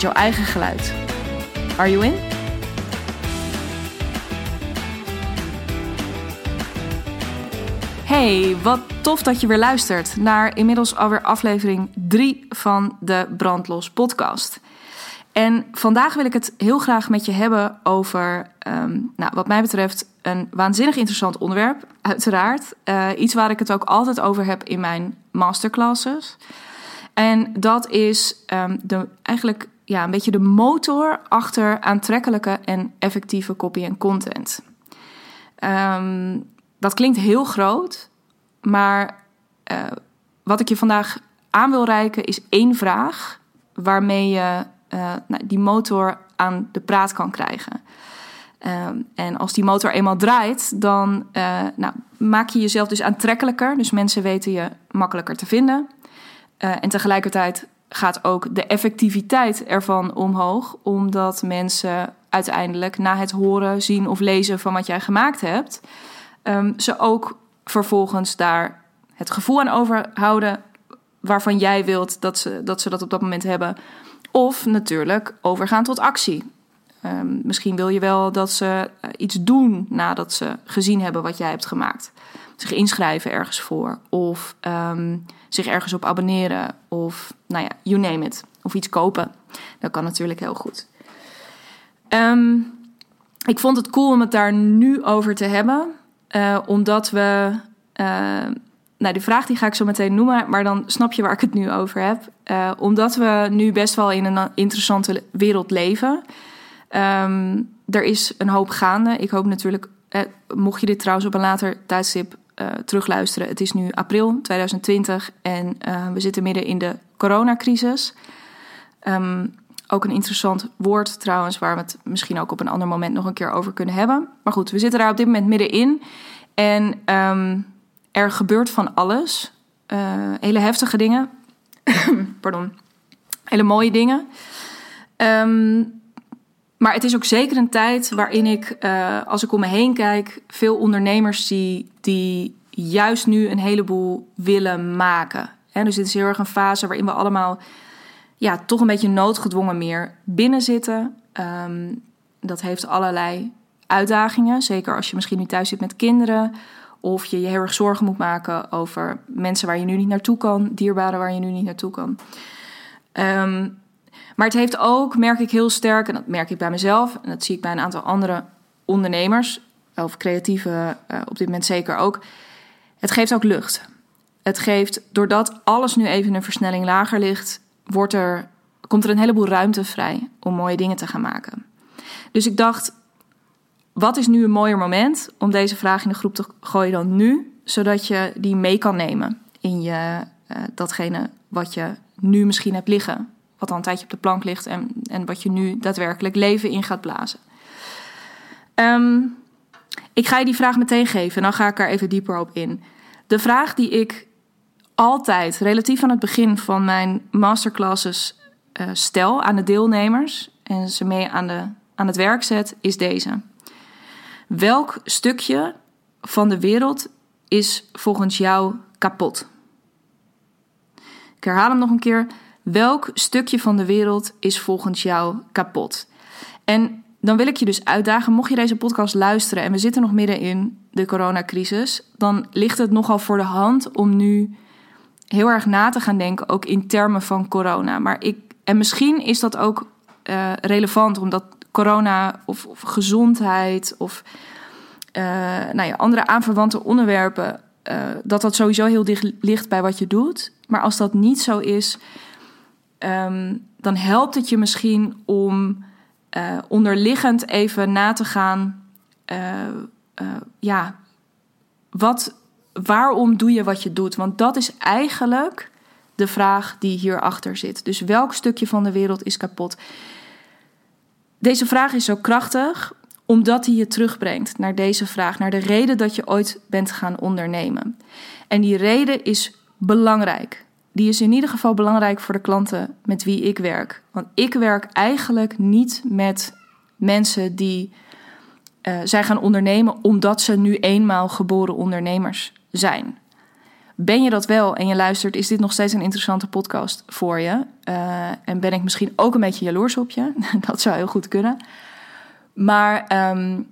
jouw eigen geluid. Are you in? Hey, wat tof dat je weer luistert naar inmiddels alweer aflevering 3 van de Brandlos podcast. En vandaag wil ik het heel graag met je hebben over, um, nou, wat mij betreft, een waanzinnig interessant onderwerp. Uiteraard. Uh, iets waar ik het ook altijd over heb in mijn masterclasses. En dat is um, de, eigenlijk ja, een beetje de motor achter aantrekkelijke en effectieve copy en content. Um, dat klinkt heel groot, maar uh, wat ik je vandaag aan wil reiken is één vraag waarmee je uh, nou, die motor aan de praat kan krijgen. Um, en als die motor eenmaal draait, dan uh, nou, maak je jezelf dus aantrekkelijker. Dus mensen weten je makkelijker te vinden. En tegelijkertijd gaat ook de effectiviteit ervan omhoog, omdat mensen uiteindelijk na het horen, zien of lezen van wat jij gemaakt hebt, um, ze ook vervolgens daar het gevoel aan overhouden waarvan jij wilt dat ze dat, ze dat op dat moment hebben. Of natuurlijk overgaan tot actie. Um, misschien wil je wel dat ze iets doen nadat ze gezien hebben wat jij hebt gemaakt. Zich inschrijven ergens voor. Of um, zich ergens op abonneren. Of nou ja, you name it. Of iets kopen. Dat kan natuurlijk heel goed. Um, ik vond het cool om het daar nu over te hebben. Uh, omdat we. Uh, nou, die vraag die ga ik zo meteen noemen, maar dan snap je waar ik het nu over heb. Omdat we nu best wel in een interessante wereld leven. Um, er is een hoop gaande. Ik hoop natuurlijk, eh, mocht je dit trouwens op een later tijdstip uh, terugluisteren. Het is nu april 2020 en uh, we zitten midden in de coronacrisis. Um, ook een interessant woord trouwens, waar we het misschien ook op een ander moment nog een keer over kunnen hebben. Maar goed, we zitten daar op dit moment middenin. En um, er gebeurt van alles. Uh, hele heftige dingen. Pardon. Hele mooie dingen. Um, maar het is ook zeker een tijd waarin ik, uh, als ik om me heen kijk, veel ondernemers zie die juist nu een heleboel willen maken. He, dus dit is heel erg een fase waarin we allemaal ja, toch een beetje noodgedwongen meer binnen zitten. Um, dat heeft allerlei uitdagingen. Zeker als je misschien nu thuis zit met kinderen. Of je je heel erg zorgen moet maken over mensen waar je nu niet naartoe kan, dierbaren waar je nu niet naartoe kan. Um, maar het heeft ook, merk ik heel sterk, en dat merk ik bij mezelf, en dat zie ik bij een aantal andere ondernemers, of creatieven uh, op dit moment zeker ook. Het geeft ook lucht. Het geeft, doordat alles nu even een versnelling lager ligt, wordt er, komt er een heleboel ruimte vrij om mooie dingen te gaan maken. Dus ik dacht, wat is nu een mooier moment om deze vraag in de groep te gooien dan nu, zodat je die mee kan nemen in je, uh, datgene wat je nu misschien hebt liggen wat al een tijdje op de plank ligt en, en wat je nu daadwerkelijk leven in gaat blazen. Um, ik ga je die vraag meteen geven en dan ga ik er even dieper op in. De vraag die ik altijd, relatief aan het begin van mijn masterclasses, uh, stel aan de deelnemers en ze mee aan, de, aan het werk zet, is deze. Welk stukje van de wereld is volgens jou kapot? Ik herhaal hem nog een keer. Welk stukje van de wereld is volgens jou kapot? En dan wil ik je dus uitdagen, mocht je deze podcast luisteren en we zitten nog midden in de coronacrisis, dan ligt het nogal voor de hand om nu heel erg na te gaan denken, ook in termen van corona. Maar ik, en misschien is dat ook uh, relevant, omdat corona of, of gezondheid of uh, nou ja, andere aanverwante onderwerpen, uh, dat dat sowieso heel dicht ligt bij wat je doet. Maar als dat niet zo is, um, dan helpt het je misschien om uh, onderliggend even na te gaan. Uh, uh, ja, wat, waarom doe je wat je doet? Want dat is eigenlijk de vraag die hierachter zit. Dus welk stukje van de wereld is kapot? Deze vraag is zo krachtig omdat hij je terugbrengt naar deze vraag, naar de reden dat je ooit bent gaan ondernemen. En die reden is belangrijk. Die is in ieder geval belangrijk voor de klanten met wie ik werk. Want ik werk eigenlijk niet met mensen die uh, zijn gaan ondernemen omdat ze nu eenmaal geboren ondernemers zijn. Ben je dat wel en je luistert, is dit nog steeds een interessante podcast voor je? Uh, en ben ik misschien ook een beetje jaloers op je? dat zou heel goed kunnen. Maar um,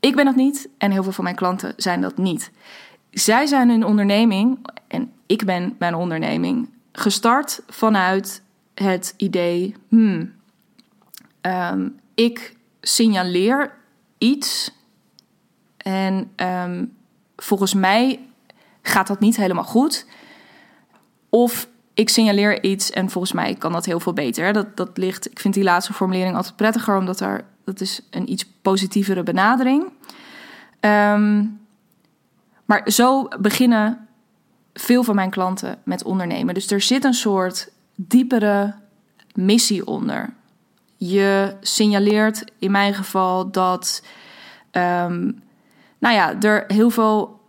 ik ben dat niet en heel veel van mijn klanten zijn dat niet. Zij zijn een onderneming en ik ben mijn onderneming gestart vanuit het idee: hmm, um, ik signaleer iets en um, volgens mij gaat dat niet helemaal goed. Of ik signaleer iets en volgens mij kan dat heel veel beter. Dat, dat ligt, ik vind die laatste formulering altijd prettiger, omdat er, dat is een iets positievere benadering. Um, maar zo beginnen veel van mijn klanten met ondernemen. Dus er zit een soort diepere missie onder. Je signaleert in mijn geval dat um, nou ja, er heel veel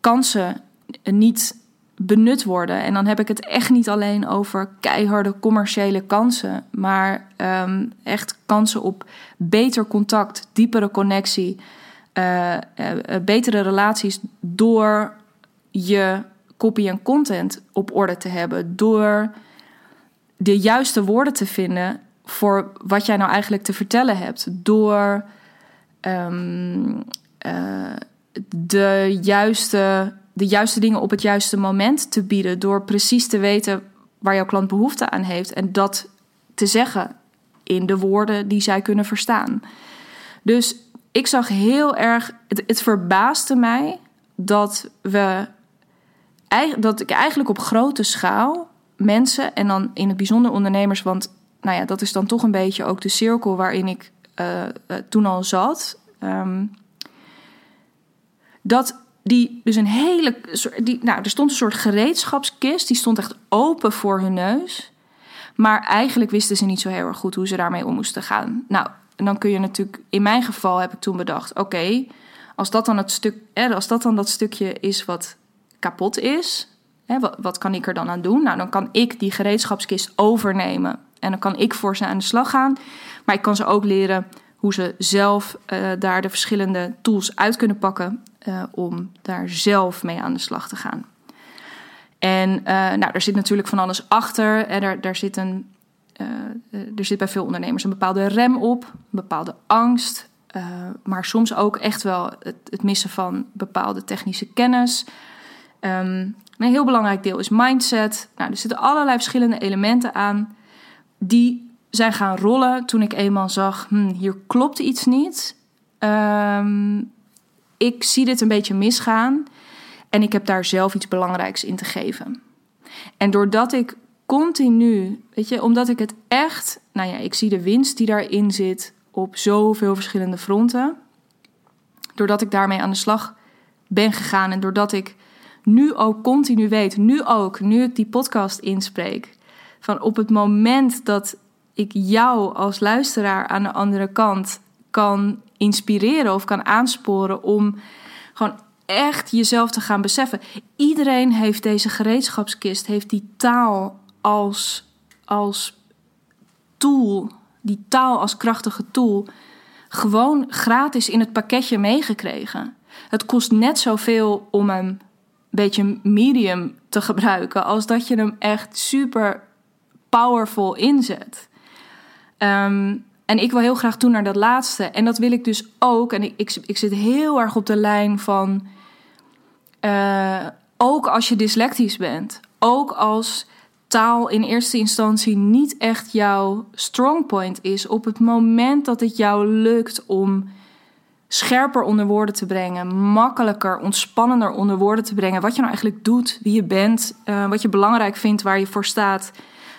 kansen niet benut worden. En dan heb ik het echt niet alleen over keiharde commerciële kansen, maar um, echt kansen op beter contact, diepere connectie, uh, uh, betere relaties door je copy en content op orde te hebben, door de juiste woorden te vinden voor wat jij nou eigenlijk te vertellen hebt, door uh, de juiste de juiste dingen op het juiste moment te bieden. Door precies te weten waar jouw klant behoefte aan heeft. En dat te zeggen in de woorden die zij kunnen verstaan. Dus ik zag heel erg. Het, het verbaasde mij dat we. Dat ik eigenlijk op grote schaal mensen en dan in het bijzonder ondernemers, want nou ja, dat is dan toch een beetje ook de cirkel waarin ik uh, uh, toen al zat. Um, dat die dus een hele. Die, nou, er stond een soort gereedschapskist. Die stond echt open voor hun neus. Maar eigenlijk wisten ze niet zo heel erg goed hoe ze daarmee om moesten gaan. Nou, en dan kun je natuurlijk. In mijn geval heb ik toen bedacht: oké, als dat dan het stuk. als dat dan dat stukje is wat kapot is. Wat, wat kan ik er dan aan doen? Nou, dan kan ik die gereedschapskist overnemen. En dan kan ik voor ze aan de slag gaan. Maar ik kan ze ook leren hoe ze zelf uh, daar de verschillende tools uit kunnen pakken uh, om daar zelf mee aan de slag te gaan. En uh, nou, er zit natuurlijk van alles achter. Er, daar zit een, er zit bij veel ondernemers een bepaalde rem op, een bepaalde angst. maar soms ook echt wel het, het, missen van bepaalde technische kennis. Um, een heel belangrijk deel is mindset. Nou, er zitten allerlei verschillende elementen aan die zijn gaan rollen toen ik eenmaal zag: hm, hier klopt iets niet. Um, ik zie dit een beetje misgaan en ik heb daar zelf iets belangrijks in te geven. En doordat ik continu, weet je, omdat ik het echt, nou ja, ik zie de winst die daarin zit op zoveel verschillende fronten. Doordat ik daarmee aan de slag ben gegaan en doordat ik nu ook continu weet, nu ook, nu ik die podcast inspreek, van op het moment dat ik jou als luisteraar aan de andere kant kan inspireren of kan aansporen om gewoon echt jezelf te gaan beseffen. Iedereen heeft deze gereedschapskist, heeft die taal als, als tool, die taal als krachtige tool, gewoon gratis in het pakketje meegekregen. Het kost net zoveel om hem een beetje medium te gebruiken als dat je hem echt super powerful inzet. Um, en ik wil heel graag toe naar dat laatste. En dat wil ik dus ook. En ik, ik, zit heel erg op de lijn van. Uh, ook als je dyslectisch bent. Ook als taal in eerste instantie niet echt jouw strong point is. Op het moment dat het jou lukt om scherper onder woorden te brengen, makkelijker, ontspannender onder woorden te brengen. Wat je nou eigenlijk doet, wie je bent, uh, wat je belangrijk vindt, waar je voor staat.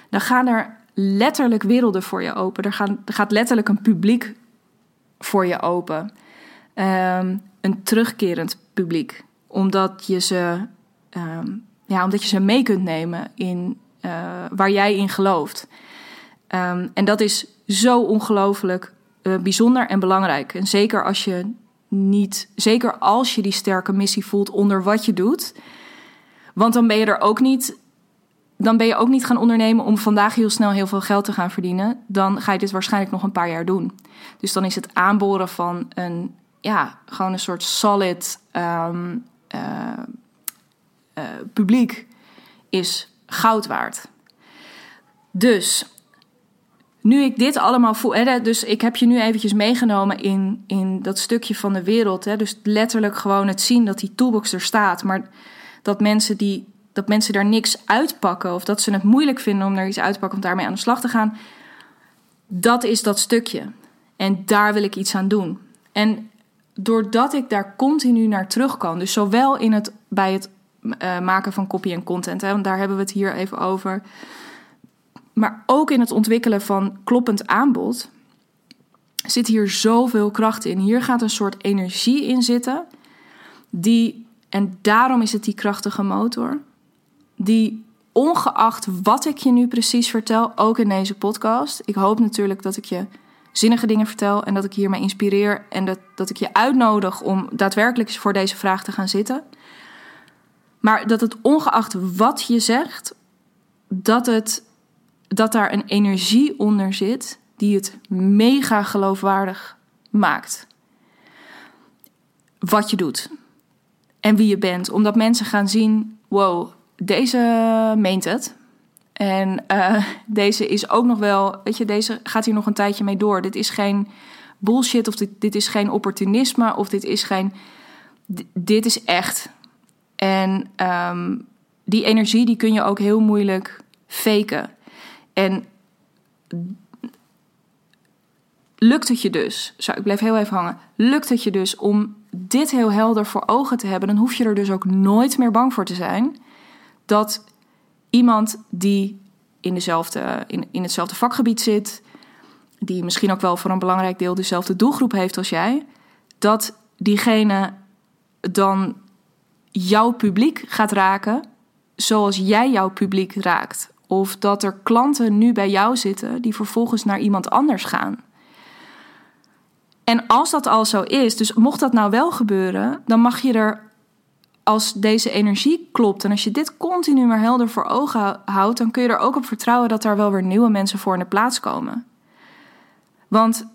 Dan gaan er letterlijk werelden voor je open. Er, gaan, er gaat letterlijk een publiek voor je open. Um, een terugkerend publiek. Omdat je ze, um, ja, omdat je ze mee kunt nemen in waar jij in gelooft. Ehm, en dat is zo ongelooflijk bijzonder en belangrijk. En zeker als je niet, zeker als je die sterke missie voelt onder wat je doet. Want dan ben je er ook niet dan ben je ook niet gaan ondernemen om vandaag heel snel heel veel geld te gaan verdienen. Dan ga je dit waarschijnlijk nog een paar jaar doen. Dus dan is het aanboren van een, ja, gewoon een soort solid uh, uh, publiek is goud waard. Dus nu ik dit allemaal voel, hè, dus ik heb je nu eventjes meegenomen in, in dat stukje van de wereld. Hè, dus letterlijk gewoon het zien dat die toolbox er staat, maar dat mensen die dat mensen daar niks uitpakken of dat ze het moeilijk vinden om er iets uit te pakken om daarmee aan de slag te gaan. Dat is dat stukje. En daar wil ik iets aan doen. En doordat ik daar continu naar terug kan, dus zowel in het, bij het uh, maken van copy en content, hè, want daar hebben we het hier even over, maar ook in het ontwikkelen van kloppend aanbod, zit hier zoveel kracht in. Hier gaat een soort energie in zitten, die, en daarom is het die krachtige motor, die ongeacht wat ik je nu precies vertel, ook in deze podcast. Ik hoop natuurlijk dat ik je zinnige dingen vertel en dat ik hiermee inspireer en dat, dat ik je uitnodig om daadwerkelijk voor deze vraag te gaan zitten. Maar dat het ongeacht wat je zegt, dat, het, dat daar een energie onder zit die het mega geloofwaardig maakt. Wat je doet en wie je bent. Omdat mensen gaan zien: wow, deze meent het. En uh, deze is ook nog wel, weet je, deze gaat hier nog een tijdje mee door. Dit is geen bullshit of dit, dit is geen opportunisme of dit is geen. Dit is echt. En um, die energie die kun je ook heel moeilijk faken. En lukt het je dus, zo, ik blijf heel even hangen, lukt het je dus om dit heel helder voor ogen te hebben, dan hoef je er dus ook nooit meer bang voor te zijn dat iemand die in, dezelfde, in, in hetzelfde vakgebied zit, die misschien ook wel voor een belangrijk deel dezelfde doelgroep heeft als jij, dat diegene dan jouw publiek gaat raken zoals jij jouw publiek raakt. Of dat er klanten nu bij jou zitten die vervolgens naar iemand anders gaan. En als dat al zo is, dus mocht dat nou wel gebeuren, dan mag je er als deze energie klopt en als je dit continu maar helder voor ogen houdt, dan kun je er ook op vertrouwen dat daar wel weer nieuwe mensen voor in de plaats komen. Want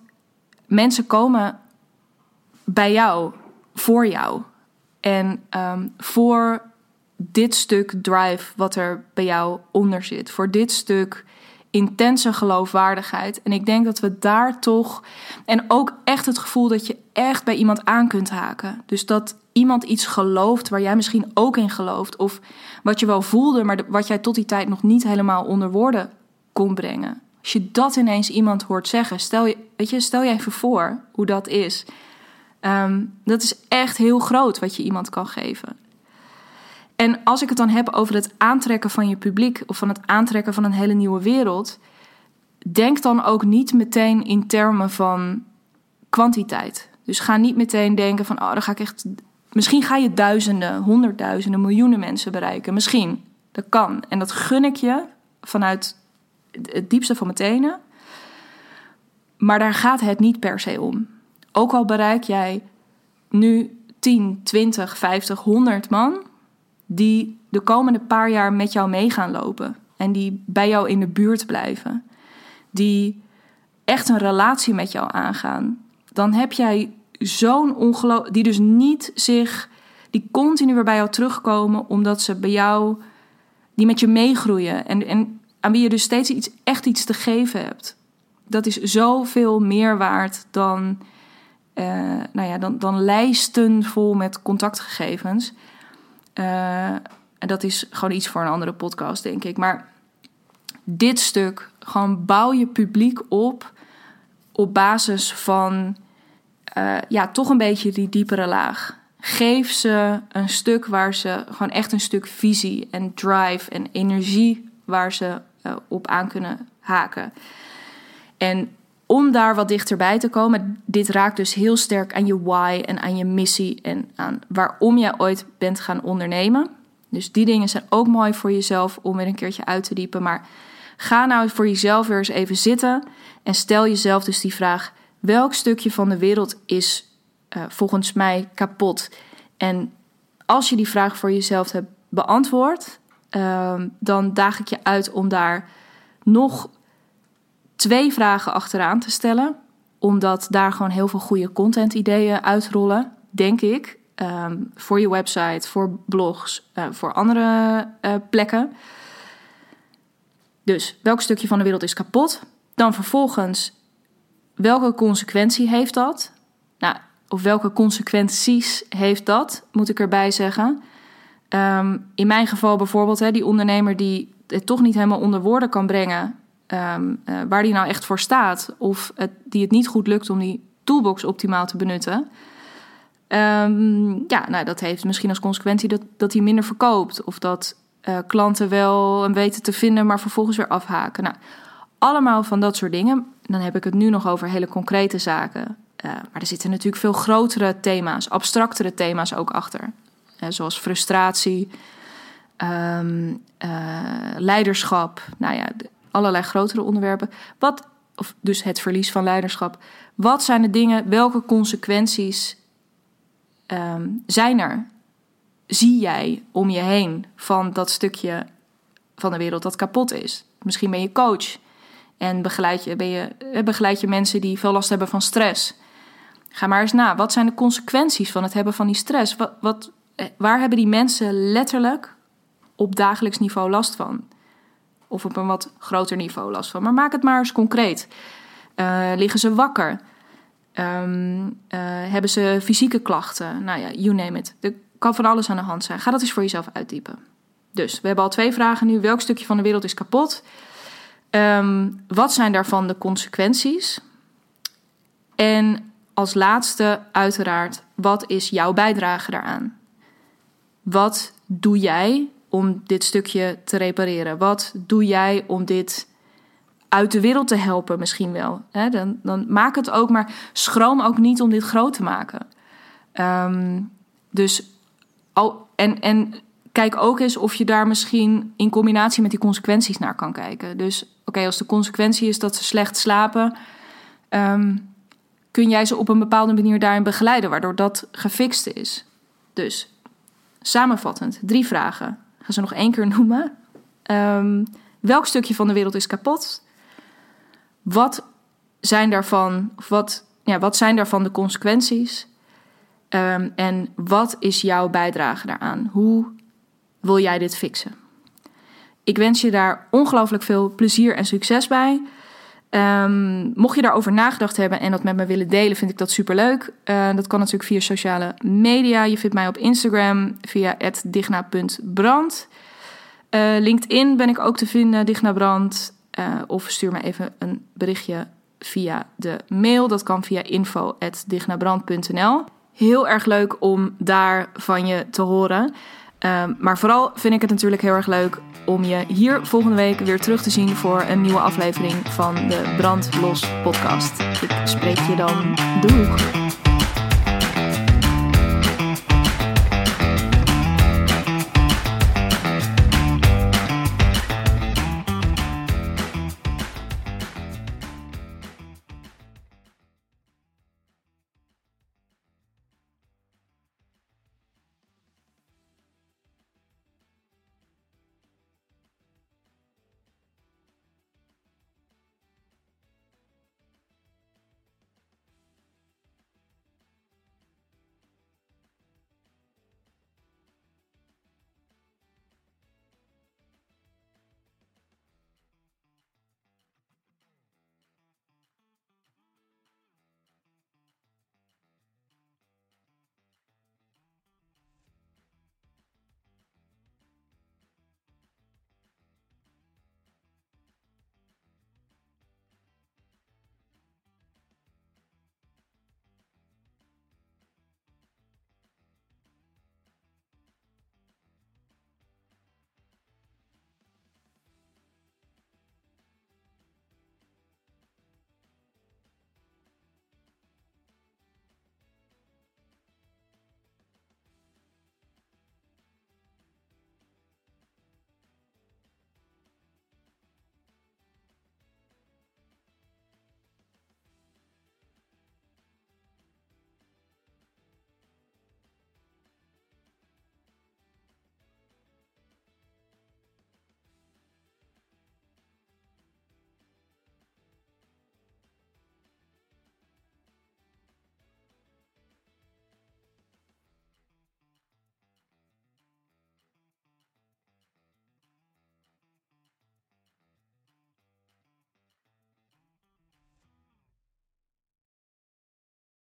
mensen komen bij jou, voor jou. En um, voor dit stuk drive wat er bij jou onder zit. Voor dit stuk intense geloofwaardigheid. En ik denk dat we daar toch. En ook echt het gevoel dat je echt bij iemand aan kunt haken. Dus dat iemand iets gelooft waar jij misschien ook in gelooft. Of wat je wel voelde, maar wat jij tot die tijd nog niet helemaal onder woorden kon brengen. Als je dat ineens iemand hoort zeggen, stel je, weet je, stel je even voor hoe dat is. Um, dat is echt heel groot wat je iemand kan geven. En als ik het dan heb over het aantrekken van je publiek of van het aantrekken van een hele nieuwe wereld, denk dan ook niet meteen in termen van kwantiteit. Dus ga niet meteen denken van, oh, dan ga ik echt. Misschien ga je duizenden, honderdduizenden, miljoenen mensen bereiken. Misschien. Dat kan. En dat gun ik je vanuit het diepste van mijn tenen. Maar daar gaat het niet per se om. Ook al bereik jij nu 10, 20, 50, 100 man, die de komende paar jaar met jou mee gaan lopen en die bij jou in de buurt blijven, die echt een relatie met jou aangaan, dan heb jij zo'n ongeloof. die dus niet zich. die continu weer bij jou terugkomen omdat ze bij jou. die met je meegroeien en, en aan wie je dus steeds iets, echt iets te geven hebt. Dat is zoveel meer waard dan, uh, nou ja, dan, dan lijsten vol met contactgegevens. Uh, en dat is gewoon iets voor een andere podcast, denk ik. Maar dit stuk, gewoon bouw je publiek op op basis van uh, ja, toch een beetje die diepere laag. Geef ze een stuk waar ze gewoon echt een stuk visie en drive en energie waar ze op aan kunnen haken. En om daar wat dichterbij te komen, dit raakt dus heel sterk aan je why en aan je missie en aan waarom jij ooit bent gaan ondernemen. Dus die dingen zijn ook mooi voor jezelf om weer een keertje uit te diepen. Maar ga nou voor jezelf weer eens even zitten en stel jezelf dus die vraag: welk stukje van de wereld is uh, volgens mij kapot? En als je die vraag voor jezelf hebt beantwoord, uh, dan daag ik je uit om daar nog twee vragen achteraan te stellen. Omdat daar gewoon heel veel goede content-ideeën uitrollen, denk ik. Um, voor je website, voor blogs, uh, voor andere uh, plekken. Dus welk stukje van de wereld is kapot? Dan vervolgens, welke consequentie heeft dat? Nou, of welke consequenties heeft dat, moet ik erbij zeggen. Um, in mijn geval bijvoorbeeld, hè, die ondernemer die het toch niet helemaal onder woorden kan brengen. Um, uh, waar die nou echt voor staat. Of het, die het niet goed lukt om die toolbox optimaal te benutten. Um, ja, nou, dat heeft misschien als consequentie dat, dat hij minder verkoopt. Of dat uh, klanten wel hem weten te vinden, maar vervolgens weer afhaken. Nou, allemaal van dat soort dingen. Dan heb ik het nu nog over hele concrete zaken. Uh, maar er zitten natuurlijk veel grotere thema's, abstractere thema's ook achter. Zoals frustratie, um, leiderschap, nou ja, allerlei grotere onderwerpen. Wat, of dus het verlies van leiderschap. Wat zijn de dingen, welke consequenties um, zijn er? Zie jij om je heen van dat stukje van de wereld dat kapot is? Misschien ben je coach en begeleid je, ben je, eh, begeleid je mensen die veel last hebben van stress. Ga maar eens na. Wat zijn de consequenties van het hebben van die stress? Wat, wat, eh, waar hebben die mensen letterlijk op dagelijks niveau last van? Of op een wat groter niveau last van. Maar maak het maar eens concreet. Uh, liggen ze wakker? Um, uh, hebben ze fysieke klachten? Nou ja, you name it. Er kan van alles aan de hand zijn. Ga dat eens voor jezelf uitdiepen. Dus we hebben al twee vragen nu. Welk stukje van de wereld is kapot? Um, wat zijn daarvan de consequenties? En als laatste, uiteraard, wat is jouw bijdrage daaraan? Wat doe jij om dit stukje te repareren? Wat doe jij om dit uit de wereld te helpen, misschien wel? He, dan, dan maak het ook, maar schroom ook niet om dit groot te maken. Um, dus, en, en kijk ook eens of je daar misschien in combinatie met die consequenties naar kan kijken. Dus, oké, als de consequentie is dat ze slecht slapen. Um, kun jij ze op een bepaalde manier daarin begeleiden, waardoor dat gefixt is. Dus, samenvattend, drie vragen. Ga ze nog één keer noemen. Um, welk stukje van de wereld is kapot? Wat zijn daarvan, of wat, ja, wat zijn daarvan de consequenties? Um, en wat is jouw bijdrage daaraan? Hoe wil jij dit fixen? Ik wens je daar ongelooflijk veel plezier en succes bij. Um, mocht je daarover nagedacht hebben en dat met me willen delen, vind ik dat superleuk. Uh, dat kan natuurlijk via sociale media. Je vindt mij op Instagram via digna.brand. Uh, LinkedIn ben ik ook te vinden, Digna Brand. Uh, of stuur me even een berichtje via de mail. Dat kan via info.dignabrand.nl. Heel erg leuk om daar van je te horen. Um, maar vooral vind ik het natuurlijk heel erg leuk om je hier volgende week weer terug te zien voor een nieuwe aflevering van de Brandlos podcast. Ik spreek je dan. Doeg!